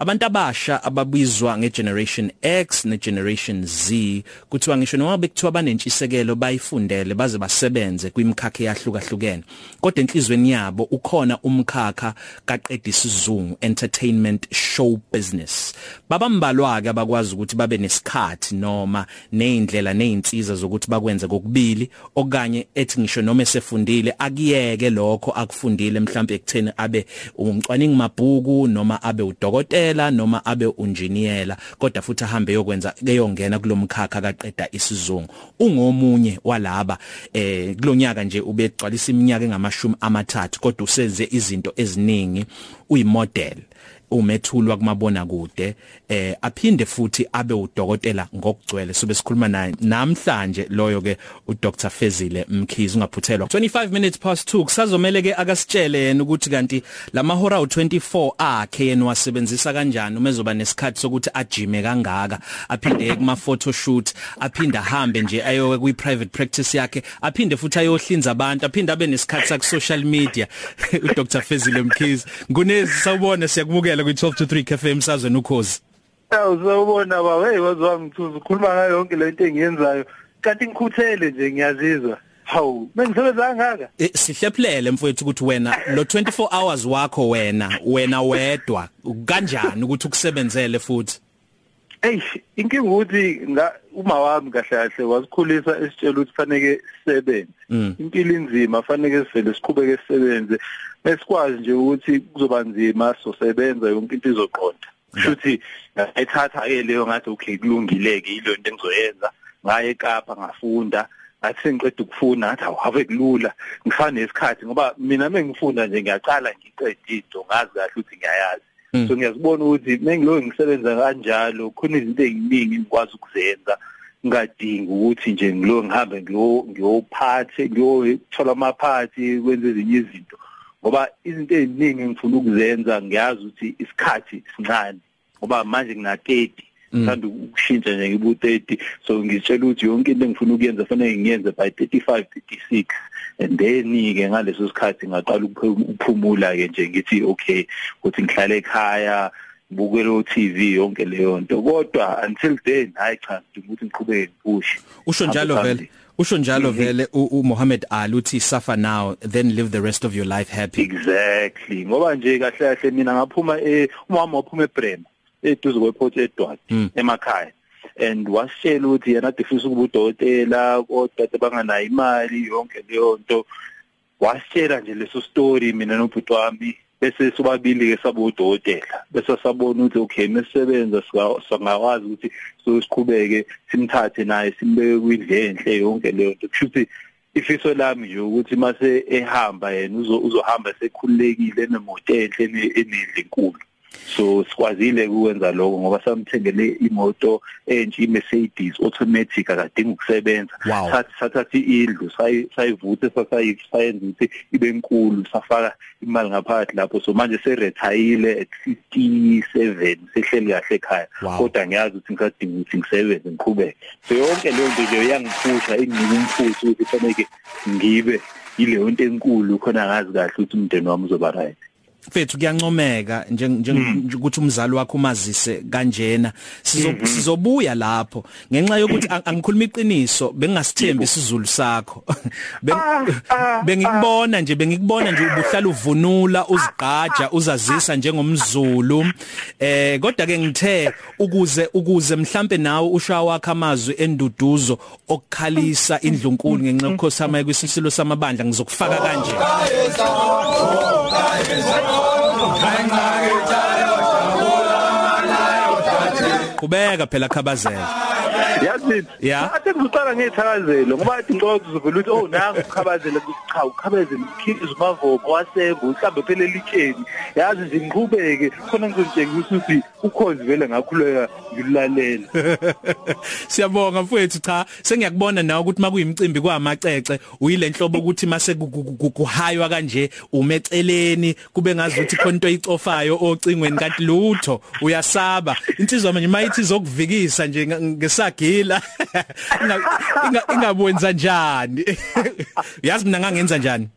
abantu abasha ababizwa ngegeneration X negeneration Z kuthiwa ngisho noma bekuthiwa banentshisekelo bayifundele baze basebenze kwimikhakha eyahlukahlukene. Kodwa enhlizweni yabo ukhona umkhakha kaqedisa isizungu entertainment show business. Babambalwa ke abakwazi ukuthi babe nesikhathi noma neindlela neinsiza zokuthi bakwenze kokubili okanye ethi ngisho noma esefundile akiyeke lokho akufundile mhlawumbe ekutheni abe umcwaningi mabhuku noma abe udokotela. Noma abe unjiniyela kodwa futhi ahambe yokwenza keyongena kulomkhakha kaqeda isizungu. Ungomunye walaba eh kulonyaka nje ubegcwalisa iminyaka engamashumi amathathu kodwa usenze izinto eziningi uyimodel. Umethulwa kumabona kude eh aphinde futhi abe udokotela ngokugcwele sobe sikhuluma naye. Namhlanje loyo ke uDr Fezile Mkhizi ungaphuthelwa. 25 minutes past 2 kusazomela ke akasitshele yena ukuthi kanti lamahora u24 akhe yena wasebenzisa kanjani uma ezoba nesikhathi sokuthi ajime kangaka. Aphinde kuma photoshoot aphinde ahambe nje ayowe kwi private practice yakhe aphinde futhi ayohlinza abantu aphinde abe nesikhathi sa social media. uDr Fezile Mkhizi ngunezi sawubona siyakubukela. Ku 12 to 3 cafe emsazweni ukhozi. Yaw uzobona baba. Hey wazwa ngithuza ukhuluma ngayo yonke lento engiyenzayo. Kanti ngikhuthele nje ngiyazizwa. Hawu bengisebenza ngaka e, sihlephulele mfowethu ukuthi wena lo 24 hours wakho wena wena wedwa. Kanjani ukuthi ukusebenzele futhi? Hey inkinga ukuthi uma wami kahle kahle wasikhulisa esitshela ukuthi fanele sisebenze. Impilo inzima fanele sivele siqhubeke sisebenze. Besikwazi nje ukuthi kuzoba nzima sosebenza yonke into izoqonda. Futhi ngayithatha ke leyo ngathi okay kulungile ke ilo into engizoyenza. Ngaye eKapa ngafunda. Ngathi sengiqeda ukufunda ngathi awave kulula. Ngifana nesikhathi. Ngoba mina mengifunda nje ngiyaqala ngiqede into ngazi kahle ukuthi ngiyayazi. So ngiyazibona ukuthi mengilo ngisebenza kanjalo khona izinto eziningi ngikwazi ukuzenza. Ngadingi ukuthi nje ngilo ngihambe ngilo ngiyophathe ngiyothola amaphathi kwenze ezinye izinto. Ngoba izinto eziningi ngifuna ukuzenza ngiyazi ukuthi isikhathi sincane. Ngoba manje ngina 30 ngithanda ukushintsha nje ngibu 30 so ngitshela ukuthi yonke into engifuna ukuyenza fanele ngiyenze by 35 36 and then ke ngaleso sikhathi ngaqala ukuphumula ke nje ngithi okay ukuthi ngihlale ekhaya ngibukele uTV yonke leyo nto. Kodwa until then hayi cha ukuthi ngiqhubeke ngipush usho njalo vele usho njalo vele uMohammed Ali uthi suffer now then live the rest of your life happy. Exactly. Ngoba nje kahle kahle mina ngaphuma eh umama waphuma eBrema eduze kweport eDwadi emakhaya. And wasitshela ukuthi yena adifisa ukuba udokotela kodwa banganayo imali yonke leyo nto. Wasitshela nje leso story mina nobhuti wami bese sobabili ke sabo udokotela bese sabona ukuthi okay mesisebenza singakwazi ukuthi so siqhubeke simthathe naye simbeke kwindlenhle yonke leyo nto. Kushuthi ifiso lami nje ukuthi mase ehamba yena uzohamba sekhululekile nemoto enhle enedle enkulu. So sikwazile ukwenza lokho ngoba samthengele imoto entsha iMercedes automatic akadingi ukusebenza. Sathi sathatha indlu sayivutha sasayenza ukuthi ibe enkulu safaka imali ngaphakathi lapho. So manje seretire at 57 sehleli kahle ekhaya. Kodwa ngiyazi ukuthi ngisadinga ukuthi ngisebenze ngiqhubeke. So yonke leyo nto nje iyangiphusha inginika umfutho ukuthi fanele ngibe yileyo nto enkulu khona ngazi kahle ukuthi umndeni wami uzoba right mfethu kuyancomeka nje ukuthi umzali wakho umazise kanjena. Sizobuya lapho. Ngenxa yokuthi angikhuluma iqiniso bengingasithembi isizulu sakho. Bengikubona nje bengikubona nje ubuhlala uvunula uzigqaja uzazisa njengomzulu. Eh kodwa ke ngithe ukuze ukuze mhlambe nawe ushawa wakhe amazwi enduduzo okukhalisa indlunkulu ngenxa yokukhosama kwisisilo samabandla ngizokufaka kanje. Kubeka phela khabazela. Yazi athi ngizoqala ngethakazelo ngoba athi ngicela uzovela ukuthi oh nangu ukhabazela cha ukhabazela ukhiqiza umavomo wasembo uhlambe phela elitsheni. Yazi nje ngiqhubeke. Khona ngizotshengisa ukuthi ukhozi vele ngakhuleka ngilulalela siyabonga mfowethu cha. Sengiyakubona nawe ukuthi makuyimicimbi kwamacece uyile nhlobo ukuthi mase kuhaywa kanje umeceleni kube ngazi ukuthi khona into eyicofayo ocingweni kanti lutho uyasaba. Insizwa manje mayithi zokuvikisa nje ngesagila ingabwenza njani? Yazi mina ngangenza njani?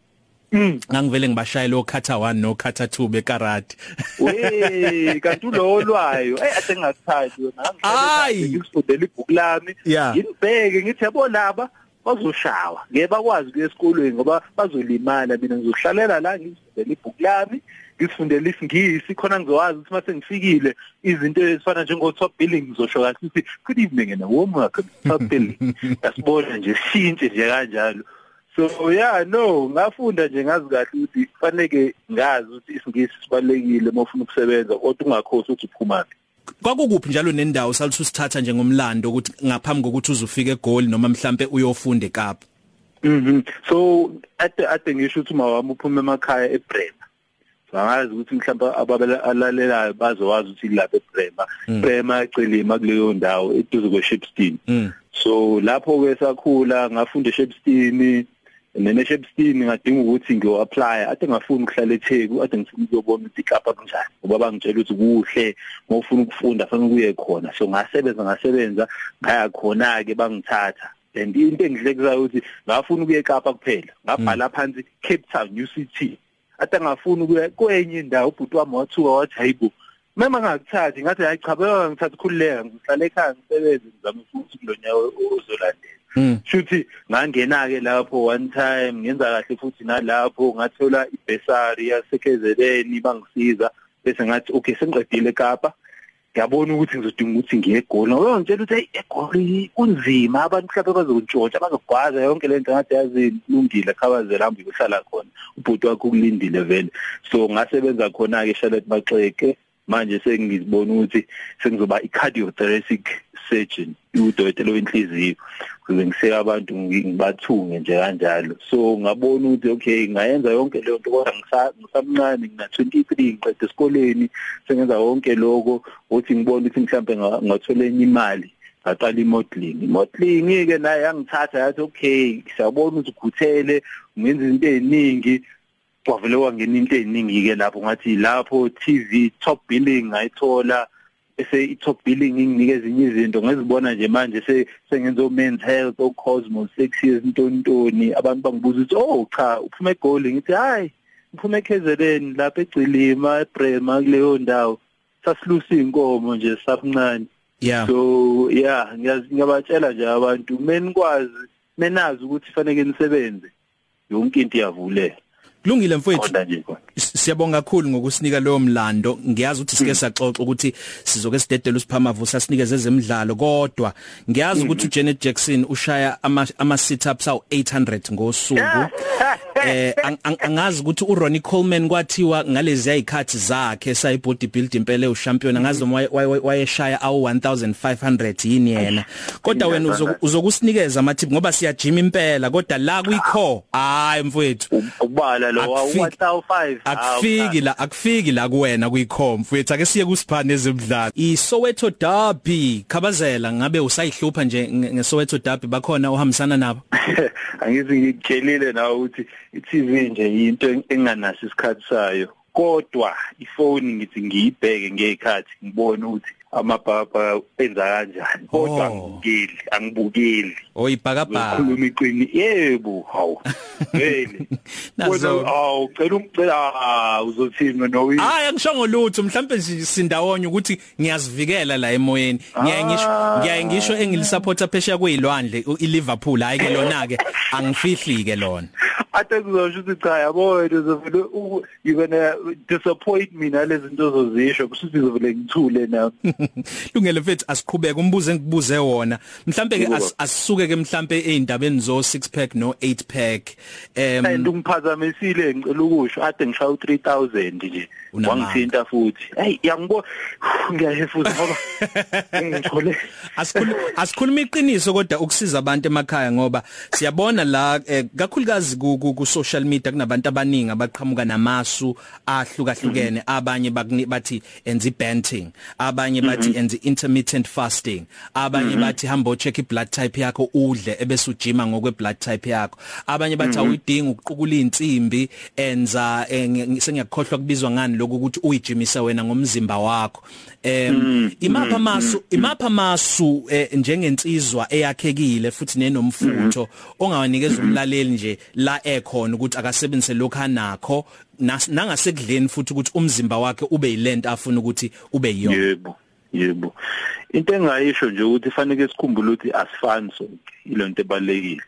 Ngangivele ngibashayela okhatha 1 no khatha 2 bekarate we kanti ulolwayo. Hey ade ngakuthandi yona. Hayi. ngifundela ibhuku lami. Yeah. ngibheke ngithi yabo laba bazoshawa. Ngeke bakwazi kuye esikolweni ngoba bazolimala. Mina ngizohlalela la ngizifundela ibhuku lami. Ngisifundela isingisi khona ngizowazi ukuthi mase ngifikile izinto ezifana njengo top billing ngizosho kahle ukuthi good evening and warm welcome to top billing yasibona nje shintshe nje kanjalo so yeah no ngafunda nje ngazi kahle ukuthi kufanele ngazi ukuthi isingisi sibalekile uma ufuna ukusebenza kodwa ungakhosi ukuthi uphumaphi kwakukuphi njalo nendawo salithu usithatha njengomlando ukuthi ngaphambi kokuthi uzufike egoli noma mhlambe uyofunda eKapa Mhm. So ade ade ngisho ukuthi uma wami uphuma emakhaya eBrema. So angazi ukuthi mhlawumbe abalalelayo bazowazi ukuthi lapha eBrema. Brema ecelima kuleyo ndawo eduze kweShepstone. Mm. So lapho ke sakhula ngafunda eShepstone nene eShepstone ngadinga ukuthi ngiyo apply ade ngafuna ukuhlala eTheku ade ngifuna ukuyobona ukuthi iKapa kunjani ngoba bangitshela ukuthi kuhle ngofuna ukufunda fanele kuye khona so ngasebenza ngasebenza ngaya khona ke bangithatha and into engihlekisayo ukuthi ngafuna ukuya eKapa kuphela ngabhala phansi Cape Town UCT ade ngafuna ukuya kwenye indawo ubhuti wami wathuka wathi hayibo Mama ngakuthathi ngathi hayi cha beka ngithatha khulileka ngihlala ekhaya ngisebenze ngizama futhi kulonyawo ozolandela Mm. futhi ngangena ke lapho one time ngenza kahle futhi nalapho ngathola ibesari yaseKZN bangisiza bese ngathi okay sengiqedile eKapa ngiyabona ukuthi ngizodinga ukuthi ngiye egoli ngoba ngitshela ukuthi hey egoli kunzima. Abantu mhlawumbe bazontshontsha bazogwaza yonke lento ngathi yazi kulungile khabazela hambe uyohlala khona. Ubhuti wakho ukulindile vele. So ngasebenza khona ke Charlotte Maxeke. Manje sengizibona ukuthi sengizoba i-cardiothoracic surgeon udokotela wenhliziyo kuze ngiseke abantu ngibathunge nje kanjalo. So ngabona ukuthi okay ngayenza yonke leyo nto kodwa ngisamncane ngina 23 ngiqeda esikoleni sengenza yonke lokho ukuthi ngibone ukuthi mhlambe ngathola enye imali ngaqala imodeling. Imodeling ke naye yangithatha yathi okay siyabona ukuthi ukhuthele ungenza izinto eziningi kwavele wangena into eziningi ke lapho ngathi lapho TV top billing ngayithola bese i-top billing inginike ezinye izinto. Ngezibona nje manje se sengenza men's health o cosmos 6 years ntontoni abantu bangibuza ukuthi oh cha uphuma egoli? Ngithi hayi uphuma eKZN lapha egcilima eBrema kuleyo ndawo. Sasilusa inkomo nje sabuncane. Yeah. So yeah ngiyabatshela nje abantu menikwazi menazi ukuthi fanele nisebenze. Yonke into iyavulela. Kulungile mfowethu? Kodwa nje khona siyabonga kakhulu ngokusinika leyo mlando. Ngiyazi ukuthi sike saxoxa ukuthi sizoke sidedela usiphamavu sasinikeze ezemidlalo kodwa ngiyazi ukuthi uJanet Jackson ushaya ama, ama sit ups awu 800 ngosuku eh ang- ang- angazi ukuthi uRonnie Coleman kwathiwa ngalezi ayikhathi zakhe sayi bodybuilding impela ushampion angazi noma waye- waye- wayeshaya awu 1500 yini yena. kodwa wena uzoku- uzokusinikeza amathip ngoba siyajima impela kodwa la kuyikho hayi mfowethu. Ukubala lo Akufiki- wa-1005 akufiki la akufiki la kuwena kuyikhomfu mfethu ake siye kusiphane ezemidlalo. iSoweto Derby khabazela ngabe usayihlupha nje nge- ngeSoweto Derby bakhona uhambisana nabo? Angithi ngitshelile nawe ukuthi i-TV nje yinto enganaso isikhathi sayo kodwa ifoni ngithi ngiyibheke ngekhathi ngibone ukuthi amabhaba enza kanjani kodwa Oh. angibukeli angibukeli. Oyibhakabhaka. Ukhuluma iqini yebo hawu vele Nazo- awu cela umcela ah, uzothini nowi Hayi angishongo lutho mhlambe sindawonye ukuthi ngiyazivikela la emoyeni. Ngiyaye ngisho Ah. ngiyaye ngisho engilisupporta phesha kuyilwandle u- iLiverpool hayi ke lona ke angifihli ke lona. Ade kuzosho ukuthi cha yabo wena uzovele u- you gonna disappoint me nalezi zinto zozisho. Kusho uzovele ngithule nami lungele mfethu asiqhubeke umbuzo engikubuze wona. Mhlambe ke Yebo. as- asisuke ke mhlambe eindabeni zo 6 pack no 8 pack em and ungiphazamisile ngicela ukusho ade ngishaya u3000 nje. Unamanga. wangithinta futhi. Hey yangibona ngiyahefuza ngoba ngithole asikhuluma asikhuluma iqiniso kodwa ukusiza abantu emakhaya ngoba siyabona la eh, kakhulukazi ku ku- social media kunabantu abaningi abaqhamuka namasu ahlukahlukene. Abanye bakuni- bathi enza ibanting abanye bathi enza intermittent fasting. Abanye bathi hamba o check iblood type yakho udle ebese ujima ngokwe blood type yakho. Abanye bathi awuyidingi ukuqukula insimbi enza eh, ngi- sengiyakhohlwa kubizwa ngani lokho ukuthi uyijimise wena ngomzimba wakho. Em imapha masu imapha masu njengensizwa eyakhekile futhi nenomfutho ongawanikeza umlaleli nje la ekhona ukuthi akasebenzise lokho anakho nangasekudleni futhi ukuthi umzimba wakhe ube yilento afuna ukuthi ube yiyona. Yebo yebo. Into engayisho nje ukuthi fanele sikhumbule ukuthi asifani sonke ilonto ebalekile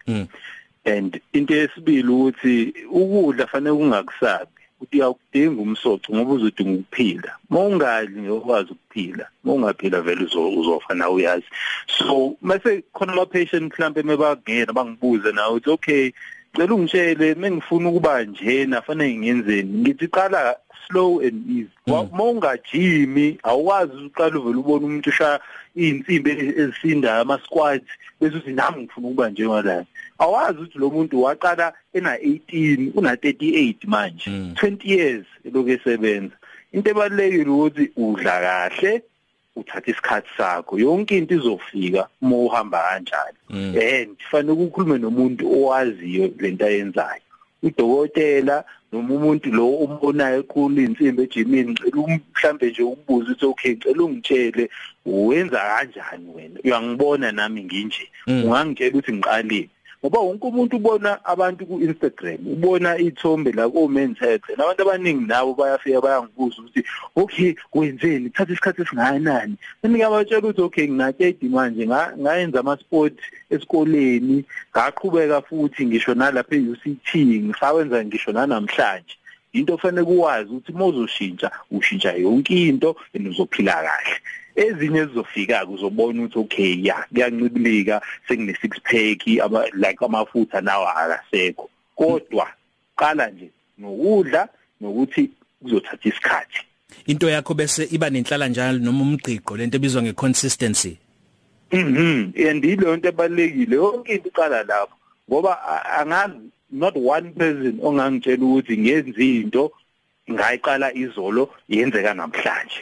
and into yesibili ukuthi ukudla fanele kungakusabi ukuthi uyakudinga umsoco ngoba uzodinga ukuphila. Mawungadli ngokwazi ukuphila mawungaphila vele uzofa nawe uyazi. So mase khona ama patient mhlambe mebangena bangibuza nawe uthi okay cela ungitshele mengifuna ukuba njena fanele ngiyenzeni ngithi qala slow and easy. Mawungajimi awukwazi uqala uvela ubona umuntu ushaya insimbi ezisindayo ama squats bese uthi nami ngifuna ukuba njengalayo awazi ukuthi lo muntu waqala ena 18 una 38 manje 20 years eloku esebenza. Into ebalekile ukuthi udla kahle uthatha isikhathi sakho. Yonke into izofika uma uhamba kanjani. And fanele ukukhulume nomuntu owaziyo lento ayenzayo. Udokotela noma umuntu lo umbonayo eqhula insimbi ejimini ngicela mhlambe nje ukubuza ukuthi okay ngicela ungitshele wenza kanjani wena? Uyangibona nami nginje. Ungangitshela ukuthi ngiqalile. Ngoba wonke umuntu ubona abantu ku Instagram ubona ithombe la ko men's health nabantu abaningi nabo bayafika bayangibuza ukuthi okay wenzeni thatha isikhathi esingakanani? Mina ngiyabatshela ukuthi okay ngina-30 manje ngayenza ama sport esikoleni ngaqhubeka futhi ngisho nalapha e-UCT ngisawenza ngisho nanamhlanje. Into ofanele kuwazi ukuthi mawuzoshintsha ushintsha yonke into enizophila kahle. Ezinye zizofika uzobona ukuthi okay ya kuyancibilika sengine six pack aba like amafutha nawo akasekho. Kodwa qala nje nokudla nokuthi kuzothatha isikhathi. Into yakho bese iba nenhlala njalo noma umgqiqo lento ebizwa ngeconsistency? Mhm andilo into ebalekile yonke into iqala lapho ngoba angazi not one person ongangitshela ukuthi ngenza into ngayiqala izolo yenzeka namhlanje.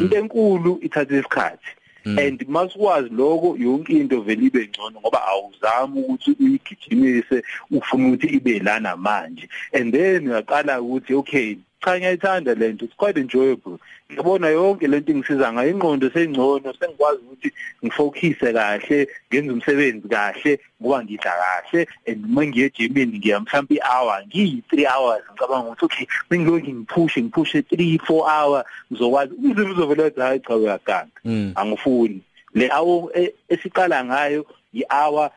Into enkulu ithatha isikhathi. And masikwazi lokho yonke into vele ibe ngcono ngoba awuzami ukuthi uyigijimise ufuna ukuthi ibe lana manje. And then uyaqala ukuthi okay cha ngiyayithanda lento it's quite enjoyable ngiyabona yonke lento ingisiza ngayo. Ingqondo sengcono sengikwazi ukuthi ngifocuse kahle ngenze umsebenzi kahle ngoba ngidla kahle. And uma ngiye ejimini ngiya mhlawumbe i-hour ngiyi 3 hours. Ngicabanga ukuthi okay bengiyoke ngiphushe ngiphushe 3 4 hour ngizokwazi umzimba uzovela ethi hayi cha uyaganga. Angifuni. Le hour esiqala ngayo i-hour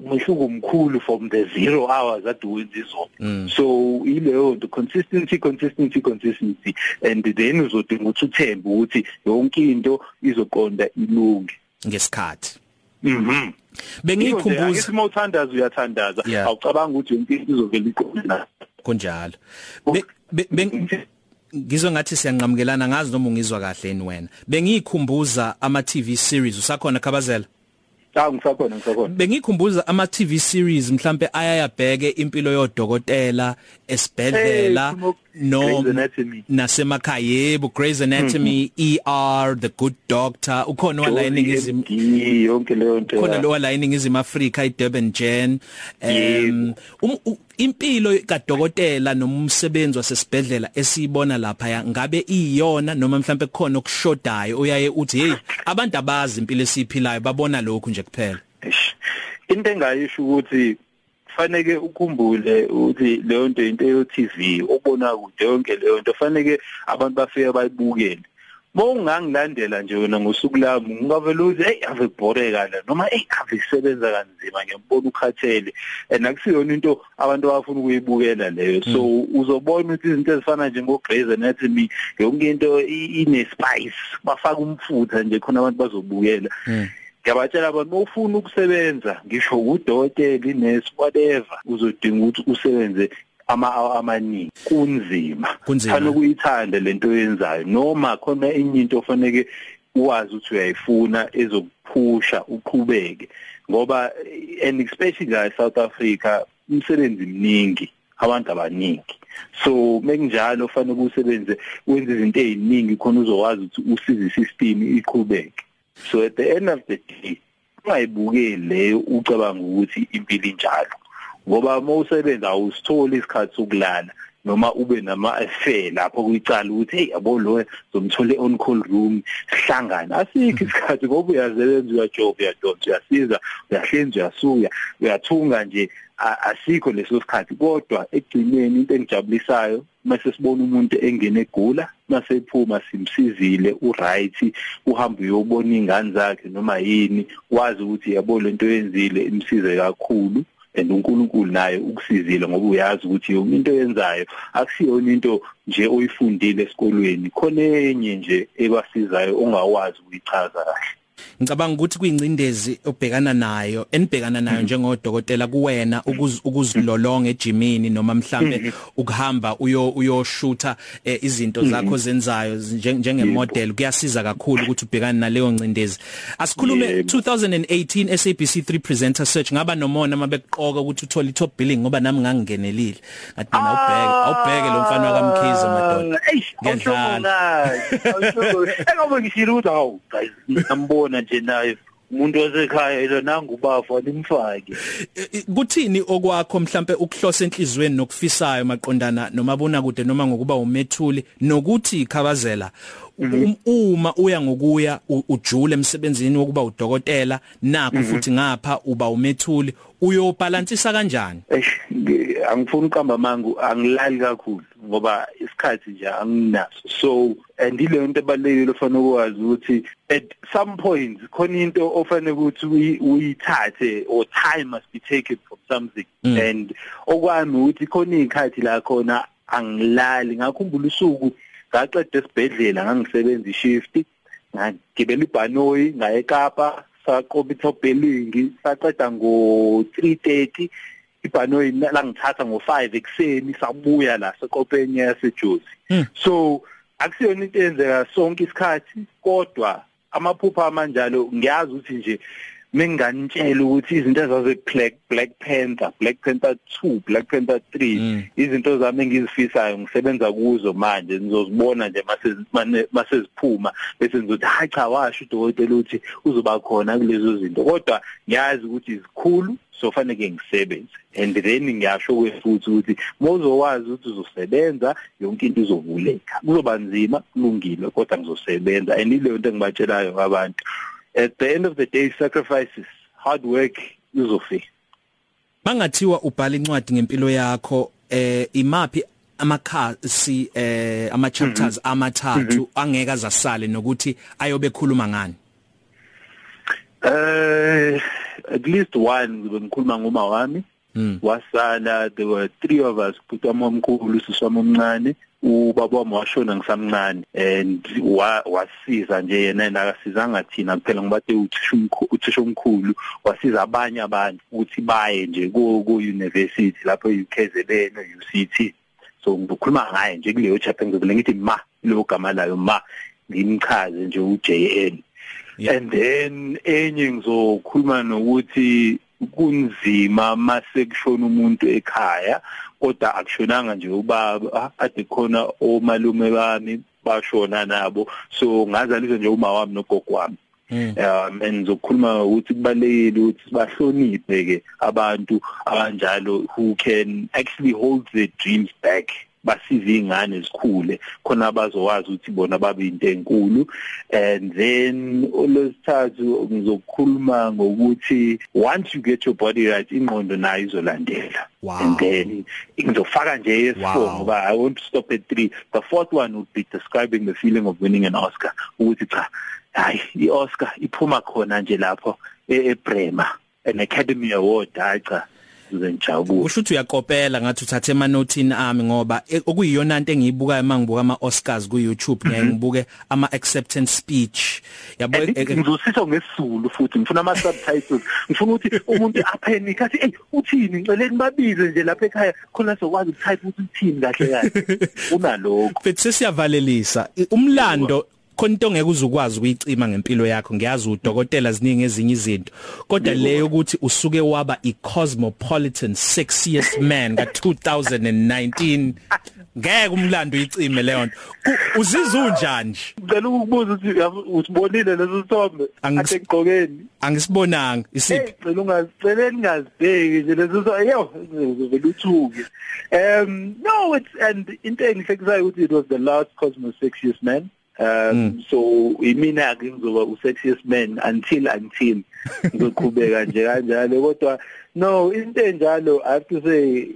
umehluko omkhulu from the 0 hours ade wenza izolo so ileyo nto consistency consistency consistency. And then uzodinga ukuthi uthembe ukuthi yonke into izoqonda ilunge. Ngesikhathi. Mhm bengikhumbuza ngisimo uthandaza uyathandaza. Awucabanga ukuthi yonke into izovela iqonda kunjalo. Ngizwe ngathi siyanqamukelana ngazi noma ungizwa kahle yini wena. Bengikhumbuza ama TV series usakhona khabazela? Cha ngisakhona ngisakhona. Bengikhumbuza ama TV series mhlambe ayayabheke impilo yodokotela esibhedlela. No nasemakhaya yebo Grey's Anatomy ER The Good Doctor ukhona wala eningizimu yonke leyo nto khona lo wala eningizimu Africa iDurban Gen um impilo kadokotela noma umsebenzi wasesibhedlela esiyibona lapha ngabe iyona noma mhlambe kukhona okushodayo uyaye uthi hey abantu abazi impilo esiphilayo babona lokhu nje kuphela? Into engayisho ukuthi faneke ukhumbule ukuthi leyo nto into yo TV obona kude yonke leyo nto faneke abantu bafike bayibukele. Mawungangilandela nje wena ngosuku lami ngingavela uthi hey ave kuboreka la noma hey ave isebenza kanzima ngiyambona ukhathele. And akusiyona into abantu abafuna ukuyibukela leyo. So uzobona ukuthi izinto ezifana njengo Grey's Anatomy yonke into ine spice bafaka umfutha nje khona abantu bazobukela. Ngiyabatshela abantu mawufuna ukusebenza ngisho udokotela inurse whatever uzodinga ukuthi usebenze ama amaningi. Kunzima. Fanele kuyithanda lento oyenzayo. Noma khona enye into ofanele uwazi ukuthi uyayifuna ezokuphusha uqhubeke. Ngoba and especially la South Africa umsebenzi mningi abantu abaningi. So mekunjalo fanele usebenze wenze izinto eziningi khona uzokwazi ukuthi usize isystem iqhubeke. So at the end of the day ungayibukeli leyo ucabanga ukuthi impilo injalo ngoba uma usebenza awusitholi isikhathi sokulala noma ube nama affair lapho kuyicala ukuthi hey yabo lo zomthole on call room sihlangana asikho isikhathi ngoba uyasebenza uyajova uyadonsa uyasiza uyahlenza uyasuya uyathunga nje asikho leso sikhathi kodwa egcineni into engijabulisayo mase sibona umuntu engene egula mase ephuma simsizile uright uhamba uyobona ingane zakhe noma yini wazi ukuthi yabo lento yenzile imsize kakhulu and uNkulunkulu naye ukusizile ngoba uyazi ukuthi yonke into yenzayo akusiyona into nje oyifundile esikolweni. Khona enye nje ebasizayo ongawazi ukuyichaza kahle. Ngicabanga ukuthi kuyincindezi obhekana nayo enibhekana nayo njengodokotela kuwena ukuzilolonga ejimini noma mhlambe ukuhamba uyo uyoshutha izinto zakho zenzayo njengemodel kuyasiza kakhulu ukuthi ubhekane naleyo ncindezi asikhulume 2018 SABC 3 presenter search. Ngaba nomona mabekuqoka ukuthi uthole top billing ngoba nami ngangingenelile. Ngathi mina ubheke awubheke lo mfana wakamkhize madoda. Ngiyadlala. awusho engoba ngishilo ukuthi awu guys ngiyambona nje naye. Umuntu wasekhaya ilo nanga ubafa nimfake. Kuthini okwakho mhlambe ukuhlosa enhlizweni nokufisayo maqondana nomabona kude noma ngokuba umethuli nokuthi khabazela uma uya ngokuya ujule emsebenzini wokuba udokotela nakho futhi ngapha uba umethuli uyobalansisa kanjani? Angifuni uqamba mangu angilali kakhulu ngoba isikhathi nje anginaso. So and ile nto ebalekile ofanele ukwazi ukuthi at some point khona into ofanele ukuthi uyithathe or time must be taken from something. Mm. and okwami ukuthi khona ikhathi la khona angilali. Ngakhumbula usuku ngaqeda esibhedlela ngangisebenza ishift ngagibela ibhanoyi ngaye eKapa saqoba itop billing saqeda ngo 3:30 ibhanoyi la ngithatha ngo5 ekseni sabuya la seqophenye yaseJozi so akusiyona into eyenzeka sonke isikhathi kodwa amaphupha amanjalo ngiyazi ukuthi nje menganitshela ukuthi izinto ezaze Black Black Panther Black Panther 2 Black Panther 3 mm. izinto zami engizifisayo ngisebenza kuzo manje nizozibona nje mase mase ziphuma bese ngizothi hayi cha washo udokotela uthi uzoba khona kulezo zinto. Kodwa ngiyazi ukuthi izikhulu so fanele ngisebenze and then ngiyasho kwefuthi ukuthi mozowazi ukuthi uzosebenza yonke into izovuleka. Kuzoba nzima kulungile kodwa ngizosebenza and ile nto engibatshelayo abantu at the end of the day sacrifices hard work izofika bangathiwa ubhala incwadi ngempilo yakho eh imapi amakhasi eh ama chapters amathathu angeke azasale nokuthi ayobe khuluma ngani? Eh at least one ngibe ngikhuluma ngoma wami wasala there were three of us bhuti wami omkhulu siswami omncane ubaba wami washona ngisamncane and wasiza nje yena nakasizanga thina kuphela ngoba te uthisha omkhulu wasiza abanye abantu ukuthi baye nje ku university lapho UKZN no UCT so ngikhuluma ngaye nje kuleyo chapter ngizobele ngithi ma lo gama layo ma ngimchaze nje uJN and then enye ngizokhuluma nokuthi kunzima mase kushona umuntu ekhaya kodwa akushonanga nje ubaba ade khona omalume bami bashona nabo. So ngazaliswa nje uma wami nogogo wami. Um engizokhuluma ukuthi kubalekile ukuthi sibahloniphe ke abantu abanjalo who can actually hold their dreams back. Basize ingane zikhule khona abazowazi ukuthi bona babe into enkulu. And then olesithathu ngizokukhuluma ngokuthi once you get your body right ingqondo nayo izolandela. Wow. and then ngizofaka nje yes4 ngoba i want to stop at 3 the fourth one would be describing the feeling of winning an oscar. Ukuthi cha hayi ioscar iphuma khona nje lapho eBrema an academy award hayi cha. Ngizojabula usho ukuthi uyaqopela ngathi uthathe emanothini ami ngoba okuyiyona into engiyibukayo mangibuka ama Oscars ku YouTube ngeke ngibuke ama acceptance speech. Yabo ngizosisho ngesizulu futhi ngifuna ama subtitles ngifuna ukuthi umuntu aphenike athi hey uthini? Ngicela nibabize nje lapha ekhaya. Khona sokwazi ukutype ukuthi uthini kahle kahle. Unalokho futhi sesiyavalelisa umlando khona into ngeke uzukwazi ukuyicima ngempilo yakho ngiyazi udokotela ziningi ezinye izinto. Kodwa leyo ukuthi usuke waba i cosmopolitan sexiest man ka 2019 ngeke umlando uyicime leyo nto. Uzizwa unjani? Ngicela ukubuza ukuthi usibonile leso sithombe? Ade gqokeni angisibonanga isiphi? Ngicela ungazicela ningazibheki nje leso so yo vele uthuke. Um no it's and into engihlekisayo ukuthi it was the last cosmo sexiest man. Um mm. so imina ke ngizoba usexiest man until until. Ngizoqhubeka nje kanjalo kodwa no into enjalo i have to say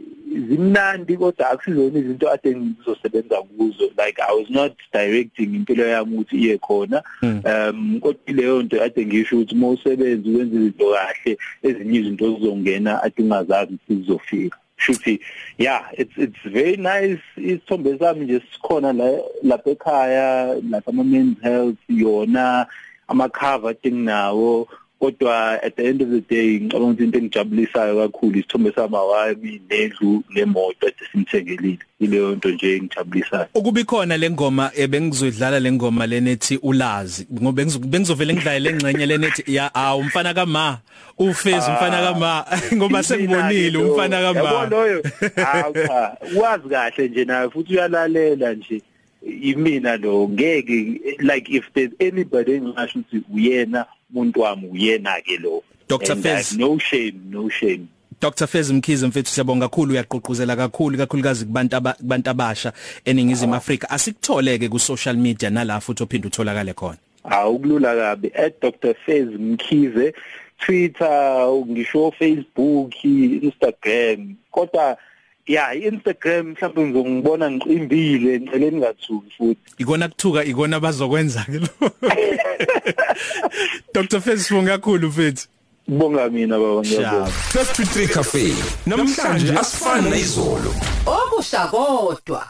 zimnandi kodwa akusizona izinto ade ngizosebenza kuzo. Like i was not directing impilo yami ukuthi iye khona. Um kodwa leyo nto ade ngisho ukuthi uma usebenza wenza izinto kahle ezinye izinto zizongena ade ungazazi ukuthi zizofika. Shuthi yeah it's it's very nice isithombe sami nje sikhona la lapha ekhaya lapha ama men's health yona ama cover thinginawo kodwa at the end of the day ngicabanga ukuthi into engijabulisayo kakhulu isithombe samawami nendlu nemoto esimthengelile ileyo nto nje engijabulisayo. Ukuba ikhona le ngoma ebengizodlala le ngoma lenethi ulazi ngoba bengizovela ngidlale lengxenye lenethi ya awu umfana kama ufezi umfana kama. Ngoba sengibonile umfana kama. yabo loyo? Cha wazi kahle nje naye futhi uyalalela nje. Imina lo ngeke like if there's anybody engasho ukuthi uyena umuntu wami uyena ke lo Dr Fez. no shame no shame. Dr Fez Mkhize mfethu siyabonga kakhulu uyaqoquzela kakhulu kakhulukazi kubantu abantu abasha eningizimu Afrika. Asikutholeke ku social media nala futhi ophinde utholakale khona. Awukulula kabi. @Dr Fez Mkhize Twitter ngisho Facebook Instagram kodwa ya Instagram mhlawumbe ngizongibona ngiqimbile ngicela ningathuki futhi ikona kuthuka ikona bazokwenza ke lo Dr Fez sibonga kakhulu mfethu Bonga mina baba ngiyabonga. 53 Cafe. Namhlanje asifani nezolo. Okusha kodwa.